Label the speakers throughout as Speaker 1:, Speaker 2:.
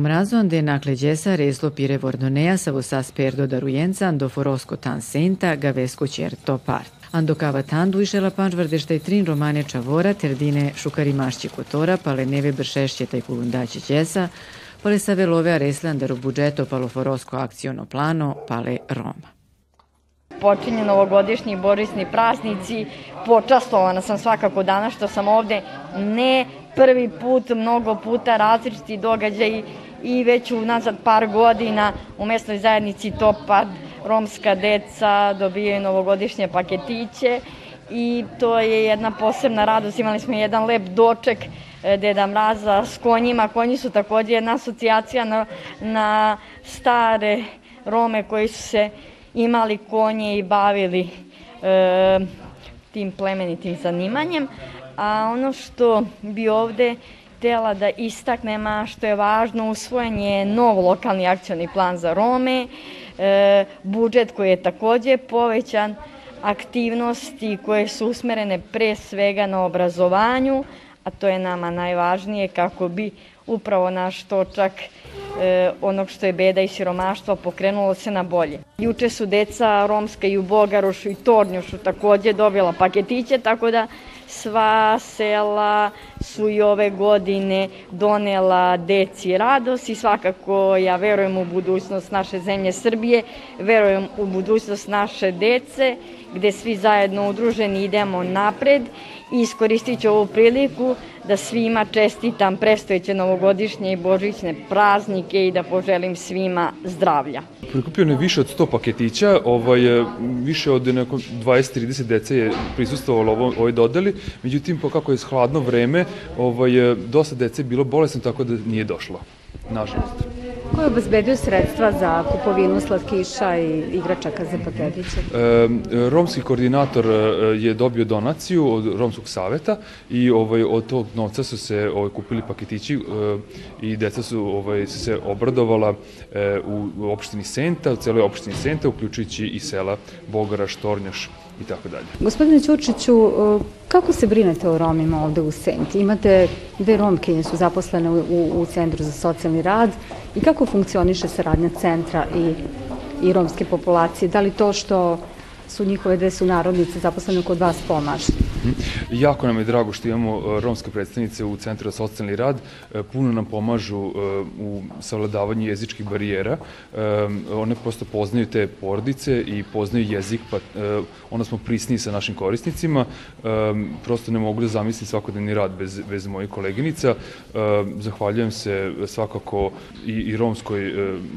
Speaker 1: pomrazon de nakleđesa reslo pire vordonea sa vosas perdo da rujenca ando forosco tan senta gavesco certo part. Ando cava tandu išela pančvardešta i trin romane čavora, terdine kotora, pale neve bršešće taj kulundaće ćesa, pale sa velove areslandaro budžeto palo forosko akciono plano, pale Roma
Speaker 2: počinju novogodišnji borisni praznici. Počastovana sam svakako danas što sam ovde ne prvi put, mnogo puta različiti događaji i već unazad par godina u mesnoj zajednici Topad romska deca dobijaju novogodišnje paketiće i to je jedna posebna radost. Imali smo jedan lep doček e, Deda Mraza s konjima. Konji su takođe jedna asocijacija na, na stare Rome koji su se imali konje i bavili e, tim plemenitim zanimanjem. A ono što bi ovde htela da istaknem, a što je važno, usvojen je nov lokalni akcioni plan za Rome, e, budžet koji je takođe povećan, aktivnosti koje su usmerene pre svega na obrazovanju, a to je nama najvažnije kako bi upravo naš točak e, onog što je beda i siromaštvo pokrenulo se na bolje. Juče su deca romska i u Bogarošu i Tornjušu takođe dobila paketiće, tako da sva sela su i ove godine donela deci radost i svakako ja verujem u budućnost naše zemlje Srbije, verujem u budućnost naše dece, gde svi zajedno udruženi idemo napred i iskoristit ću ovu priliku da svima čestitam prestojeće novogodišnje i božićne praznike i da poželim svima zdravlja.
Speaker 3: Prikupio je više od 100 paketića, ovaj, više od 20-30 dece je prisustovalo ovo, ovoj dodeli, međutim, po kako je hladno vreme, ovaj, dosta dece je bilo bolesno, tako da nije došlo, nažalost.
Speaker 4: Ko je obezbedio sredstva za kupovinu slatkiša i igračaka za paketiće?
Speaker 3: E, romski koordinator e, je dobio donaciju od Romskog saveta i ovaj, od tog novca su se ovaj, kupili paketići e, i deca su, ovaj, su se obradovala e, u, opštini Senta, u celoj opštini Senta, uključujući i sela Bogara, Štornjaš i tako dalje.
Speaker 4: Gospodine Ćurčiću, e, kako se brinete o Romima ovde u Senti? Imate dve Romkinje su zaposlene u, u Centru za socijalni rad i kako funkcioniše saradnja centra i, i romske populacije? Da li to što su njihove dve sunarodnice zaposlene kod vas pomaže?
Speaker 3: Mhm. Jako nam je drago što imamo e, romske predstavnice u Centru za socijalni rad. E, puno nam pomažu e, u savladavanju jezičkih barijera. One prosto poznaju te porodice i poznaju jezik, pa onda smo prisniji sa našim korisnicima. Prosto ne mogu da zamislim svakodnevni rad bez, bez mojih koleginica. Zahvaljujem se svakako i, i romskoj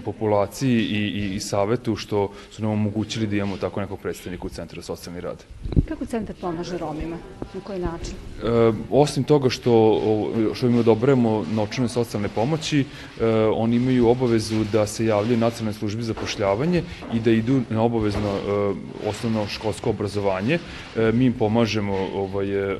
Speaker 3: populaciji i, i, i savetu što su nam omogućili da imamo tako nekog predstavnika u Centru za socijalni rad.
Speaker 4: Kako centar pomaže Romima? Na koji način?
Speaker 3: E, osim toga što, što im odobrujemo novčane socijalne pomoći, e, oni imaju obavezu da se javljaju nacionalne službi za pošljavanje i da idu na obavezno e, osnovno školsko obrazovanje. E, mi im pomažemo ovaj, e,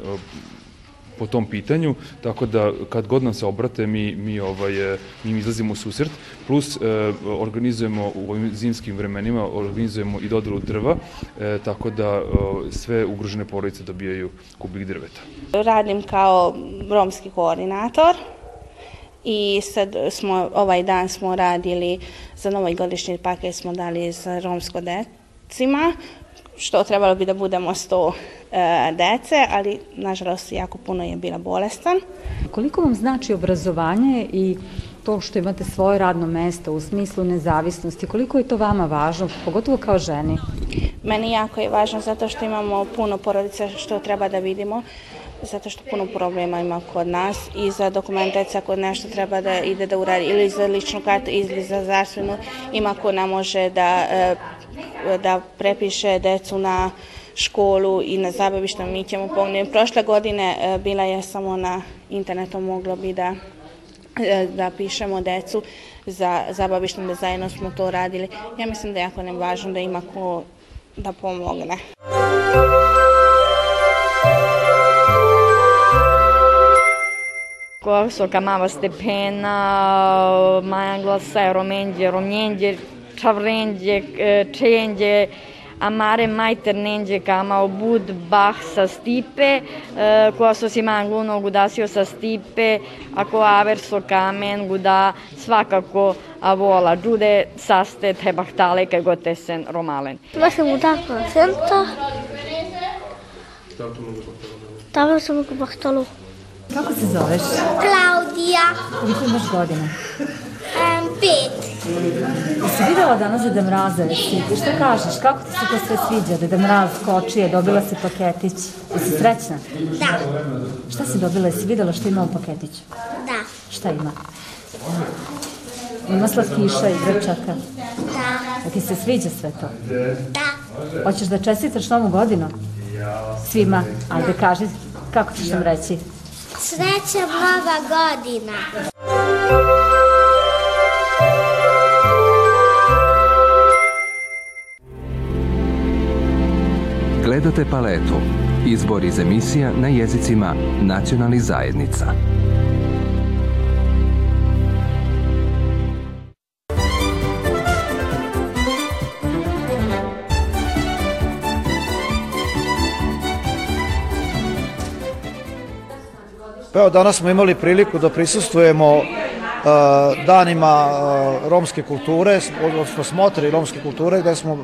Speaker 3: po tom pitanju, tako da kad god nam se obrate mi, mi, ovaj, mi im izlazimo u susret, plus e, organizujemo u ovim zimskim vremenima, organizujemo i dodelu drva, e, tako da e, sve ugrožene porodice dobijaju kubik drveta.
Speaker 5: Radim kao romski koordinator i sad smo, ovaj dan smo radili za novoj godišnji paket smo dali za romsko decima, što trebalo bi da budemo 100 e, dece, ali nažalost jako puno je bila bolestan.
Speaker 4: Koliko vam znači obrazovanje i to što imate svoje radno mesto u smislu nezavisnosti, koliko je to vama važno, pogotovo kao ženi?
Speaker 5: Meni jako je važno zato što imamo puno porodica što treba da vidimo, zato što puno problema ima kod nas i za dokumentacija kod nešto treba da ide da uradi ili za ličnu kartu ili za zdravstvenu ima ko ne može da e, da prepiše decu na školu i na zabavište, mi ćemo pomoći. Prošle godine e, bila je samo na internetu, moglo bi da e, da pišemo decu za zabavišnom dizajnom smo to radili. Ja mislim da je jako nevažno da ima ko da pomogne.
Speaker 2: Ko Kamava Stepena, Majan Glasa, Romenđe, Romnjenđe, Čavrenđe, Čenđe, Amare Majter Nenđe Kamao Bud Bach sa Stipe, koja so si mangluno gudasio sa Stipe, ako averso kamen guda svakako avola giude saste te bahtale che gotessen romalen.
Speaker 6: Ma siamo da senta. Tamo sam u bahtalu.
Speaker 4: Kako se zoveš?
Speaker 6: Klaudija.
Speaker 4: Koliko imaš godina?
Speaker 6: Pet.
Speaker 4: Jesi videla danas Deda Mraza jesi? I šta kažeš? Kako ti se to sve sviđa? Deda Mraz kočije, dobila si paketić. Jesi srećna?
Speaker 6: Da.
Speaker 4: Šta si dobila? Jesi videla šta ima u paketiću?
Speaker 6: Da.
Speaker 4: Šta ima? Ima slatkiša i grčaka.
Speaker 6: Da.
Speaker 4: A ti se sviđa sve to?
Speaker 6: Da.
Speaker 4: Hoćeš da čestitaš novu godinu? Svima. Ajde, kaži kako ćeš nam reći.
Speaker 6: Sreća nova godina.
Speaker 7: Gledate paletu. Izbor iz emisija na jezicima nacionalnih zajednica.
Speaker 8: Pa evo, danas smo imali priliku da prisustujemo uh, danima uh, romske kulture, odnosno smotri romske kulture, gde smo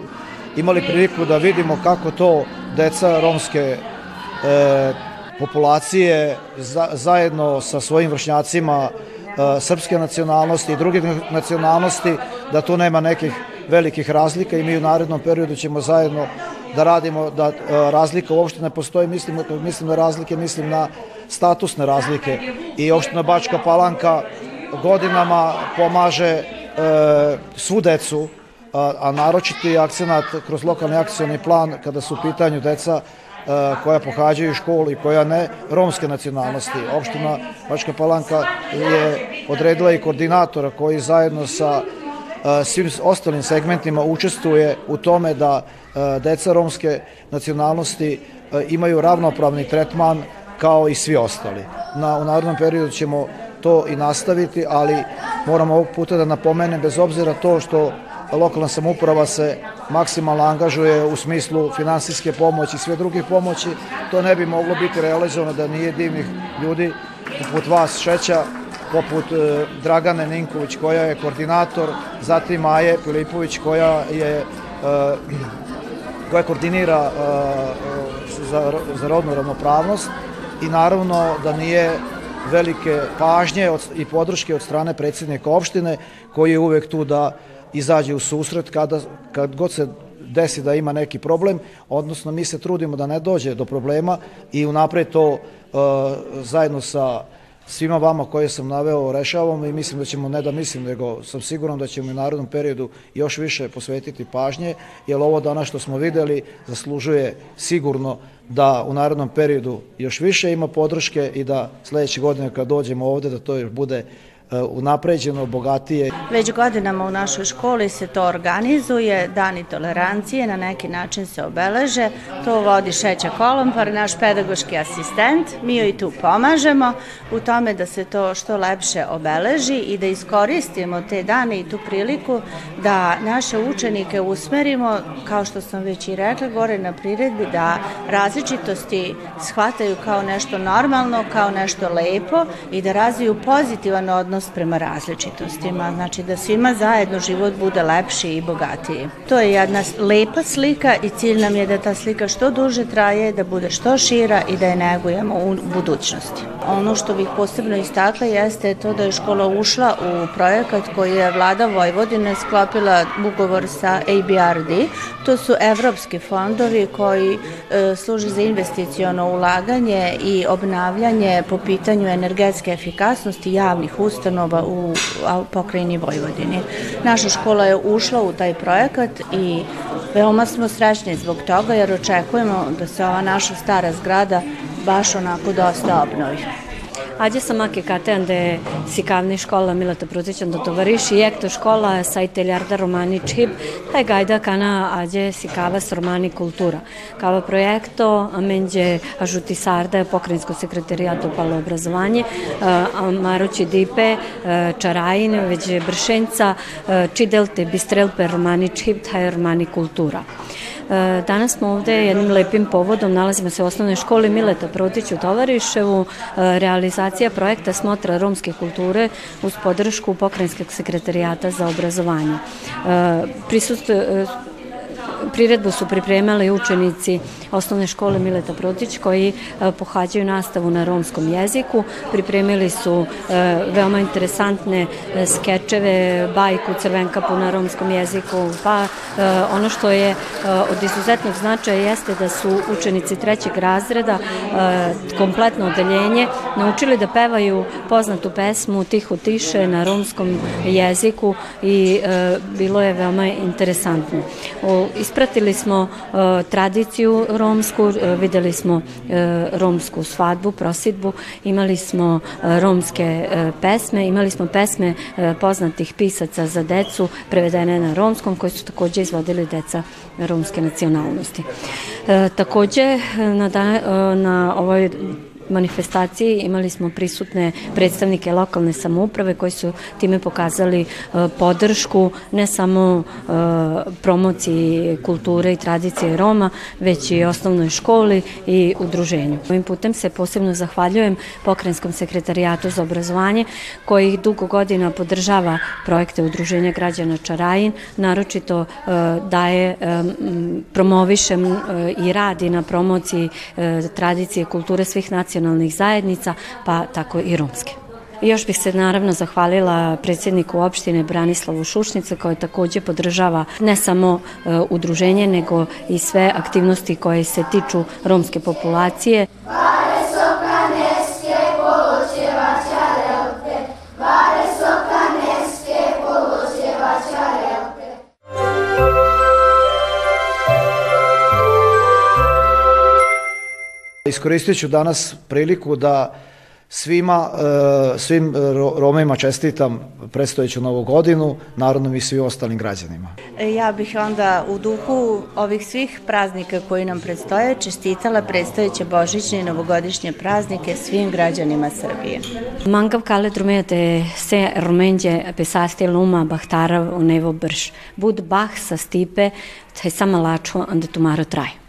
Speaker 8: imali priliku da vidimo kako to deca romske uh, populacije za, zajedno sa svojim vršnjacima uh, srpske nacionalnosti i drugih nacionalnosti, da tu nema nekih velikih razlika i mi u narednom periodu ćemo zajedno da radimo da uh, razlika uopšte ne postoji, mislim, mislim na razlike, mislim na statusne razlike. I opština Bačka Palanka godinama pomaže e, svu decu, a, naročiti akcenat kroz lokalni akcioni plan kada su u pitanju deca koja pohađaju školu i koja ne romske nacionalnosti. Opština Bačka Palanka je odredila i koordinatora koji zajedno sa svim ostalim segmentima učestvuje u tome da deca romske nacionalnosti imaju ravnopravni tretman kao i svi ostali. Na, u narodnom periodu ćemo to i nastaviti, ali moramo ovog puta da napomenem, bez obzira to što lokalna samuprava se maksimalno angažuje u smislu finansijske pomoći i sve drugih pomoći, to ne bi moglo biti realizovano da nije divnih ljudi poput vas Šeća, poput e, Dragane Ninković koja je koordinator, zatim Maje Filipović koja je e, koja koordinira e, za, za rodnu ravnopravnost i naravno da nije velike pažnje i podrške od strane predsjednika opštine koji je uvek tu da izađe u susret kada, kad god se desi da ima neki problem, odnosno mi se trudimo da ne dođe do problema i unapred to uh, zajedno sa svima vama koje sam naveo rešavamo i mislim da ćemo, ne da mislim, nego sam siguran da ćemo u narodnom periodu još više posvetiti pažnje, jer ovo danas što smo videli zaslužuje sigurno da u narodnom periodu još više ima podrške i da sledeće godine kad dođemo ovde da to još bude unapređeno, bogatije.
Speaker 9: Već godinama u našoj školi se to organizuje, dani tolerancije, na neki način se obeleže, to vodi Šeća Kolompar, naš pedagoški asistent, mi joj tu pomažemo u tome da se to što lepše obeleži i da iskoristimo te dane i tu priliku da naše učenike usmerimo, kao što sam već i rekla gore na priredbi, da različitosti shvataju kao nešto normalno, kao nešto lepo i da razviju pozitivan odnos odnos prema različitostima, znači da svima zajedno život bude lepši i bogatiji. To je jedna lepa slika i cilj nam je da ta slika što duže traje, da bude što šira i da je negujemo u budućnosti. Ono što bih posebno istakla jeste to da je škola ušla u projekat koji je vlada Vojvodine sklopila ugovor sa ABRD. To su evropski fondovi koji e, služe za investiciono ulaganje i obnavljanje po pitanju energetske efikasnosti javnih ustanova ustanova u pokrajini Vojvodini. Naša škola je ušla u taj projekat i veoma smo srećni zbog toga jer očekujemo da se ova naša stara zgrada baš onako dosta obnovi.
Speaker 10: Ađe sam ake kateande sikavni škola Milata Prutićan do tovariši i ekto škola sa iteljarda romani čip, taj gajda kana ađe sikavas romani kultura. Kava projekto menđe ažuti sarda pokrenjsko sekretarijato palo obrazovanje, marući dipe, čarajin, već bršenca, čidelte bistrelpe romani čip, taj romani kultura. Danas smo ovde jednim lepim povodom, nalazimo se u osnovnoj školi Mileta Protić u Tovariševu, e, realizacija projekta Smotra romske kulture uz podršku Pokrenjskog sekretarijata za obrazovanje. E, Prisust, priredbu su pripremali učenici osnovne škole Mileta Protić koji e, pohađaju nastavu na romskom jeziku. Pripremili su e, veoma interesantne e, skečeve, bajku Crvenkapu na romskom jeziku, pa ono što je od izuzetnog značaja jeste da su učenici trećeg razreda kompletno odeljenje naučili da pevaju poznatu pesmu Tiho tiše na romskom jeziku i bilo je veoma interesantno. Ispratili smo tradiciju romsku, e, videli smo e, romsku svadbu, prosidbu, imali smo e, romske pesme, imali smo pesme poznatih pisaca za decu prevedene na romskom koji su takođe izvodili deca romske nacionalnosti. Takođe na, da, na ovoj manifestaciji imali smo prisutne predstavnike lokalne samouprave koji su time pokazali e, podršku ne samo e, promociji kulture i tradicije Roma, već i osnovnoj školi i udruženju. Ovim putem se posebno zahvaljujem Pokrenskom sekretarijatu za obrazovanje koji dugo godina podržava projekte Udruženja građana Čarajin, naročito e, daje, promoviše i radi na promociji tradicije kulture svih nacionalnih nacionalnih zajednica, pa tako i romske. Još bih se naravno zahvalila predsjedniku opštine Branislavu Šušnice koji takođe podržava ne samo e, udruženje nego i sve aktivnosti koje se tiču romske populacije.
Speaker 8: Iskoristit ću danas priliku da svima, e, svim Romima čestitam predstojeću novu godinu, narodnom i svim ostalim građanima.
Speaker 9: E, ja bih onda u duhu ovih svih praznika koji nam predstoje čestitala predstojeće božićne i novogodišnje praznike svim građanima Srbije.
Speaker 10: Mangav kale drumete se romenđe pesasti luma bahtarav u nevo brš. Bud bah sa stipe, taj sama laču, onda tumaro traje.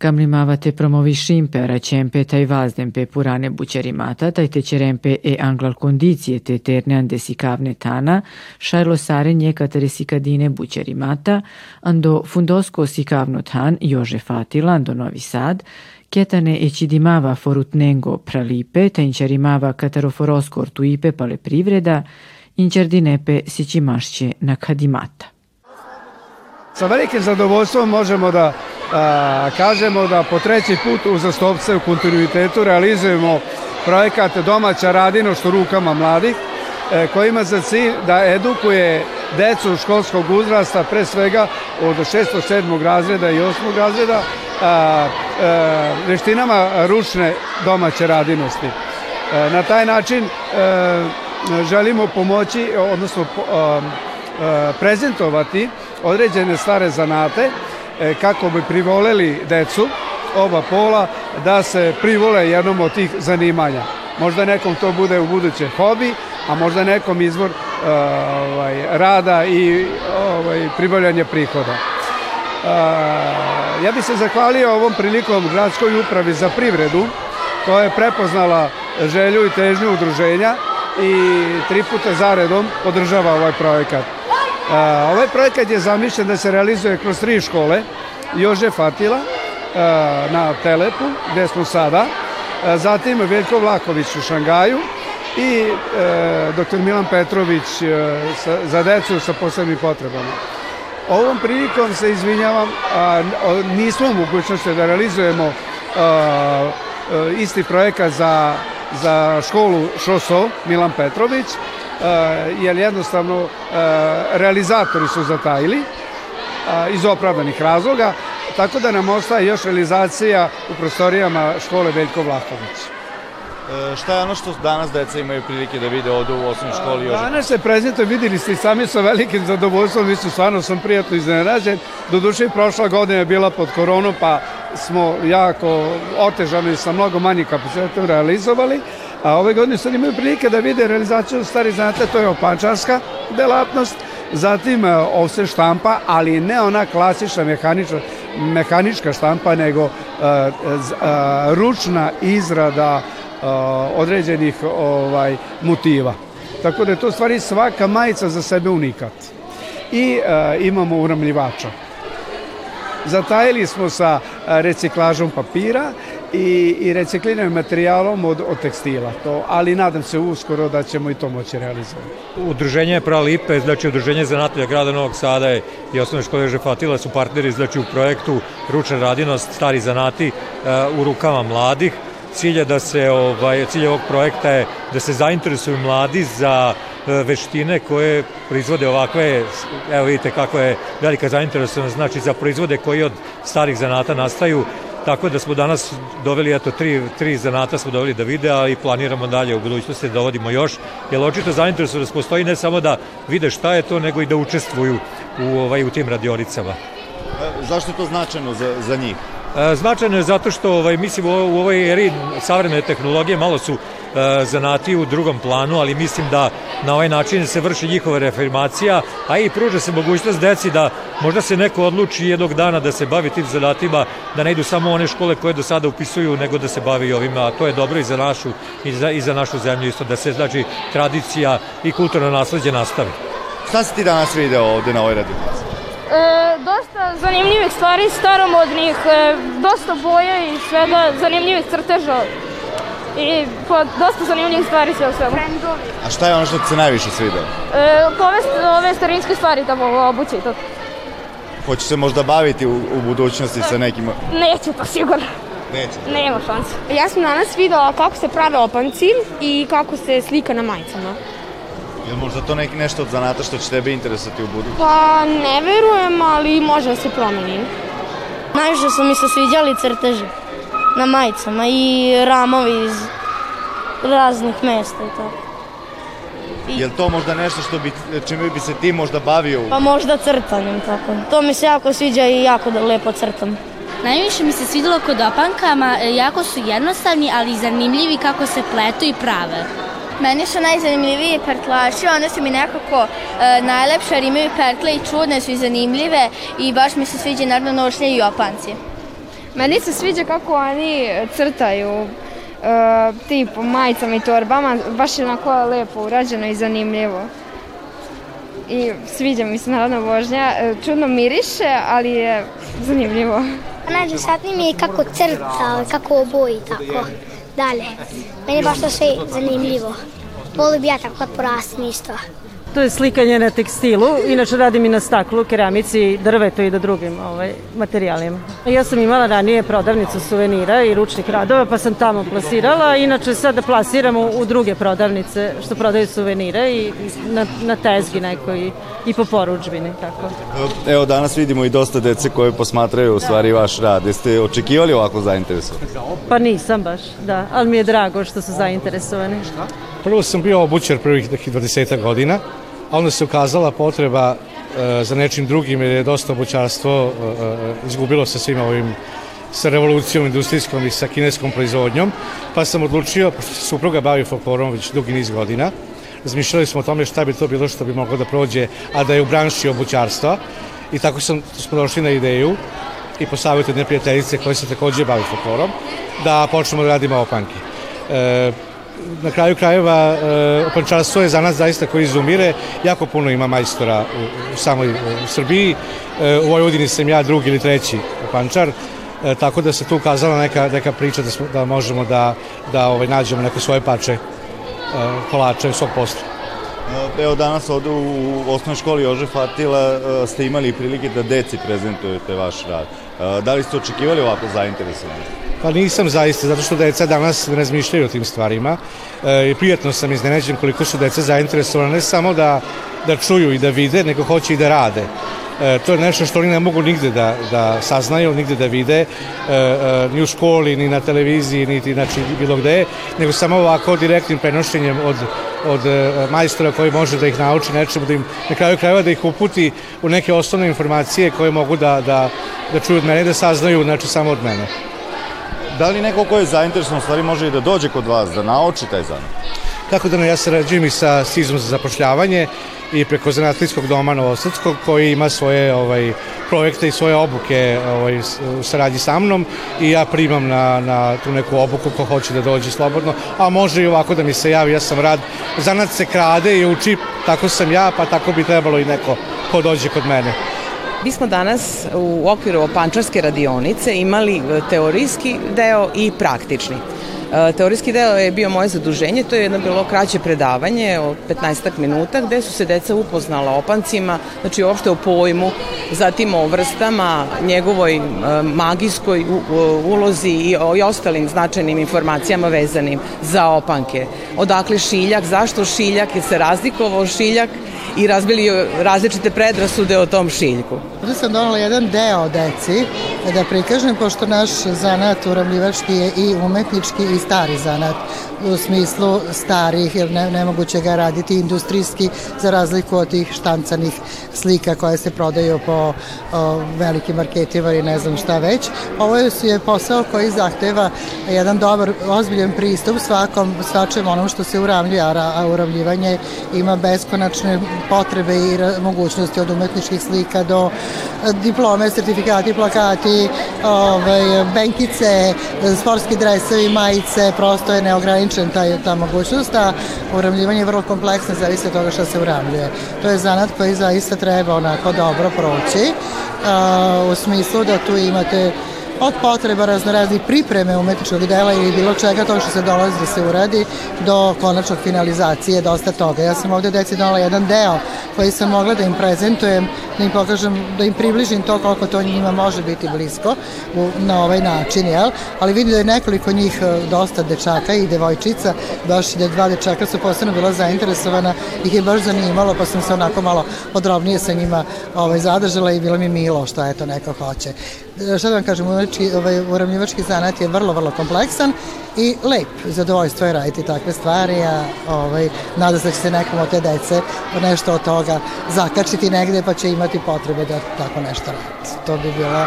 Speaker 1: Camlimavate promoviscimpe recempe tai vazdempe purane bucerimata tai tecerempe e anglal condizie te terne ande sicavne tana, šajlo sare njekatare sikadine bucerimata, ando fundosko sikavno tan Jože Fatila, ando Novi Sad, cidimava forutnengo pralipe, te incerimava cataroforosko ortuipe pale privreda, incerdinepe sičimašće na kadimata.
Speaker 11: Sa velikim zadovoljstvom možemo da a, kažemo da po treći put uzastopce u kontinuitetu realizujemo projekat Domaća radinošt rukama mladih e, koji ima za cilj da edukuje decu školskog uzrasta, pre svega od 6. 7. razreda i 8. razreda, a, a, e, veštinama ručne domaće radinosti. E, na taj način a, želimo pomoći, odnosno prezentovati određene stare zanate e, kako bi privoleli decu oba pola da se privole jednom od tih zanimanja. Možda nekom to bude u buduće hobi, a možda nekom izvor uh, ovaj, rada i ovaj, pribavljanja prihoda. Uh, ja bih se zahvalio ovom prilikom gradskoj upravi za privredu koja je prepoznala želju i težnju udruženja i tri puta zaredom podržava ovaj projekat. Ovaj projekat je zamišljen da se realizuje kroz tri škole, Jože Fatila na Telepu, gde smo sada, zatim Veljko Vlaković u Šangaju i e, dr. Milan Petrović e, za decu sa posebnim potrebama. Ovom prilikom se izvinjavam, nismo u mogućnosti da realizujemo a, isti projekat za, za školu ŠOSO Milan Petrović, jer jednostavno a, realizatori su zatajili a, iz opravdanih razloga, tako da nam ostaje još realizacija u prostorijama škole Veljko Vlahović.
Speaker 12: E, šta je ono što danas deca imaju prilike da vide ovde u osnovnoj školi?
Speaker 11: Danas se prezentuje, videli ste i sami sa velikim zadovoljstvom, mislim, stvarno sam prijatno iznenađen. Doduše i prošla godina je bila pod koronom, pa smo jako otežano i sa mnogo manjih kapacitetom realizovali, a ove godine sad imaju prilike da vide realizaciju stari zanata, to je opančarska delatnost, zatim e, ovse štampa, ali ne ona klasična mehanička, mehanička štampa, nego uh, uh, ručna izrada određenih ovaj motiva. Tako da je to stvari svaka majica za sebe unikat. I imamo uramljivača. Zatajili smo sa reciklažom papira i, i recikliranim materijalom od, od tekstila. To, ali nadam se uskoro da ćemo i to moći realizovati.
Speaker 13: Udruženje Pralipe, znači Udruženje zanatelja grada Novog Sada i osnovne škole Žefatila su partneri znači, u projektu Ručna radinost, stari zanati uh, u rukama mladih cilja da se ovaj cilj ovog projekta je da se zainteresuju mladi za e, veštine koje proizvode ovakve, evo vidite kako je velika zainteresovanost, znači za proizvode koji od starih zanata nastaju, tako da smo danas doveli, eto, tri, tri zanata smo doveli da vide, a i planiramo dalje u budućnosti da dovodimo još, jer očito zainteresovanost postoji ne samo da vide šta je to, nego i da učestvuju u, ovaj, u tim radionicama.
Speaker 12: E, zašto je to značajno za, za njih?
Speaker 13: E, značajno je zato što ovaj, mislim u ovoj eri savremene tehnologije malo su e, zanati u drugom planu, ali mislim da na ovaj način se vrši njihova reformacija, a i pruža se mogućnost deci da možda se neko odluči jednog dana da se bavi tim zanatima, da ne idu samo one škole koje do sada upisuju, nego da se bavi ovima, a to je dobro i za našu, i za, i za našu zemlju isto, da se znači tradicija i kulturno nasledđe nastavi.
Speaker 12: Šta si ti danas video ovde na ovoj radionici?
Speaker 14: E, dosta zanimljivih stvari, staromodnih, e, dosta boja i svega, zanimljivih crteža i pa, dosta zanimljivih stvari sve u svemu.
Speaker 12: A šta je ono što ti se najviše svidao?
Speaker 14: E, povest ove starinske stvari tamo obuće i to.
Speaker 12: Hoće se možda baviti u, u budućnosti sa nekim...
Speaker 14: Neće to sigurno.
Speaker 12: Neće.
Speaker 14: Nema šanse.
Speaker 15: Ja sam danas videla kako se prave opanci i kako se slika na majicama.
Speaker 12: Je li možda to neki nešto od zanata što će tebe interesati u budućnosti?
Speaker 15: Pa ne verujem, ali može da se promeni.
Speaker 16: Najviše su mi se sviđali crteži na majicama i ramovi iz raznih mesta i tako.
Speaker 12: I... Je li to možda nešto što bi, čime bi se ti možda bavio?
Speaker 16: Pa možda crtanjem, tako. To mi se jako sviđa i jako da lepo crtam.
Speaker 17: Najviše mi se svidelo kod opankama, jako su jednostavni, ali zanimljivi kako se pletu i prave.
Speaker 18: Meni su najzanimljiviji pertlači, one su mi nekako e, najlepše jer imaju pertle i čudne su i zanimljive i baš mi se sviđa naravno nošnje i opanci.
Speaker 15: Meni se sviđa kako oni crtaju e, tip majicama i torbama, baš je onako lepo urađeno i zanimljivo. I sviđa mi se naravno vožnja, e, čudno miriše, ali je zanimljivo.
Speaker 6: Najinteresantnije mi je kako crta, kako oboji tako dalje. Meni je baš to sve zanimljivo. Volim bi ja tako porastim isto.
Speaker 19: To je slikanje na tekstilu, inače radim i na staklu, keramici, drvetu i da drugim ovaj, materijalima. Ja sam imala ranije prodavnicu suvenira i ručnih radova, pa sam tamo plasirala, inače sada plasiram u, u druge prodavnice što prodaju suvenire i na, na tezgi nekoj i po poručbini. Tako.
Speaker 12: Evo danas vidimo i dosta dece koje posmatraju u stvari vaš rad. Jeste očekivali ovako zainteresovani?
Speaker 19: Pa nisam baš, da, ali mi je drago što su zainteresovani.
Speaker 20: Prvo sam bio obućer prvih nekih 20 godina, a onda se ukazala potreba e, za nečim drugim jer je dosta obućarstvo e, e, izgubilo sa svim ovim sa revolucijom industrijskom i sa kineskom proizvodnjom, pa sam odlučio, pošto se supruga bavi folklorom već dugi niz godina, razmišljali smo o tome šta bi to bilo što bi moglo da prođe, a da je u branši obućarstva i tako sam, smo došli na ideju i po savjetu jedne prijateljice koje se takođe bavi folklorom, da počnemo da radimo opanke. E, na kraju krajeva e, opančarstvo je za nas zaista koji izumire. Jako puno ima majstora u, u samoj u Srbiji. E, u Vojvodini sam ja drugi ili treći opančar. E, tako da se tu ukazala neka, neka priča da, smo, da možemo da, da ovaj, nađemo neke svoje pače kolača i svog posla.
Speaker 12: Evo danas ovde u osnovnoj školi Jože Fatila ste imali prilike da deci prezentujete vaš rad. Da li ste očekivali ovako zainteresovanost?
Speaker 20: Pa nisam zaista, zato što deca danas razmišljaju o tim stvarima. E, prijatno sam iznenađen koliko su deca zainteresovane, ne samo da, da čuju i da vide, nego hoće i da rade. E, to je nešto što oni ne mogu nigde da, da saznaju, nigde da vide, e, e, ni u školi, ni na televiziji, niti znači, bilo gde, nego samo ovako direktnim prenošenjem od, od majstora koji može da ih nauči nečemu, da im na kraju krajeva da ih uputi u neke osnovne informacije koje mogu da, da, da čuju od mene da saznaju znači, samo od mene.
Speaker 12: Da li neko ko je zainteresovan stvari može i da dođe kod vas, da nauči taj zanat?
Speaker 20: Tako da ja sarađujem i sa Stizom za zapošljavanje i preko zanatlijskog doma Novosadskog koji ima svoje ovaj, projekte i svoje obuke ovaj, u saradnji sa mnom i ja primam na, na tu neku obuku ko hoće da dođe slobodno, a može i ovako da mi se javi, ja sam rad, zanat se krade i uči, tako sam ja, pa tako bi trebalo i neko ko dođe kod mene.
Speaker 21: Mi smo danas u okviru pančarske radionice imali e, teorijski deo i praktični. E, teorijski deo je bio moje zaduženje, to je jedno bilo kraće predavanje od 15 minuta gde su se deca upoznala opancima, znači uopšte o pojmu, zatim o vrstama, njegovoj e, magijskoj ulozi i o i ostalim značajnim informacijama vezanim za opanke. Odakle šiljak, zašto šiljak, je se razlikovao šiljak i razbili različite predrasude o tom šiljku.
Speaker 22: Ovde sam donala jedan deo deci da prikažem, pošto naš zanat uravljivački je i umetnički i stari zanat u smislu starih, jer ne, nemoguće ga raditi industrijski za razliku od tih štancanih slika koje se prodaju po o, velikim marketima i ne znam šta već. Ovo je posao koji zahteva jedan dobar, ozbiljan pristup svakom, svačem onom što se uravljuje, a uravljivanje ima beskonačne potrebe i mogućnosti od umetničkih slika do diplome, sertifikati, plakati, ovaj, benkice, sportski dresovi, majice, prosto je neograničen taj, ta mogućnost, a uravljivanje je vrlo kompleksno, zavisi od toga šta se uravljuje. To je zanat koji zaista treba onako dobro proći, a, u smislu da tu imate od potreba raznoraznih pripreme umetničkog dela ili bilo čega to što se dolazi da se uradi do konačnog finalizacije dosta toga. Ja sam ovde deci donala jedan deo koji sam mogla da im prezentujem, da im pokažem, da im približim to koliko to njima može biti blisko u, na ovaj način, jel? Ali vidim da je nekoliko njih e, dosta dečaka i devojčica, baš da dva dečaka su posebno bila zainteresovana, ih je baš zanimalo, pa sam se onako malo podrobnije sa njima ovaj, zadržala i bilo mi milo što eto neko hoće. E, šta da vam kažem, uravljivački, ovaj, uravljivački zanat je vrlo, vrlo kompleksan i lep. Zadovoljstvo je raditi takve stvari, a ovaj, nada se da će se nekom od te dece nešto od toga zakačiti negde pa će imati potrebe da tako nešto radi. To bi bilo...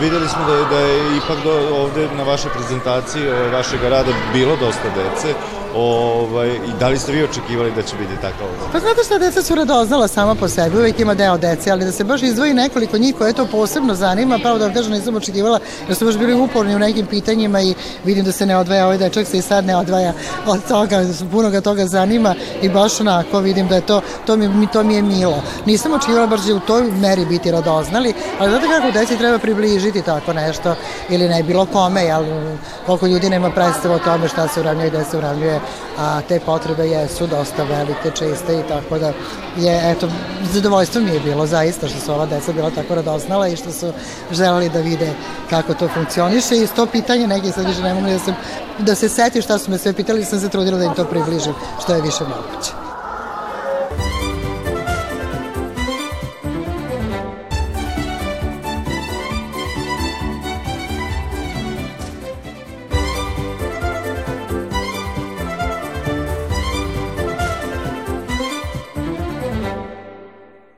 Speaker 12: Videli smo da je, da je ipak do, ovde na vašoj prezentaciji vašeg rada bilo dosta dece. Ovaj, I da li ste vi očekivali da će biti tako ovo?
Speaker 22: Pa znate šta, deca su radoznala sama po sebi, uvijek ima deo dece, ali da se baš izdvoji nekoliko njih koje to posebno zanima, pravo da vam kažem nisam očekivala, jer su baš bili uporni u nekim pitanjima i vidim da se ne odvaja ovaj dečak se i sad ne odvaja od toga, puno ga toga zanima i baš onako vidim da je to, to mi, to mi je milo. Nisam očekivala baš da u toj meri biti radoznali, ali znate kako deci treba približiti tako nešto ili ne bilo kome, jel, koliko ljudi nema predstava o tome šta se uravljuje i gde se uravljuje a te potrebe jesu dosta velike, česte i tako da je, eto, zadovoljstvo mi je bilo zaista što su ova deca bila tako radoznala i što su želeli da vide kako to funkcioniše i sto pitanja neki sad više ne mogu da, sam, da se seti šta su me sve pitali, sam se trudila da im to približim što je više moguće.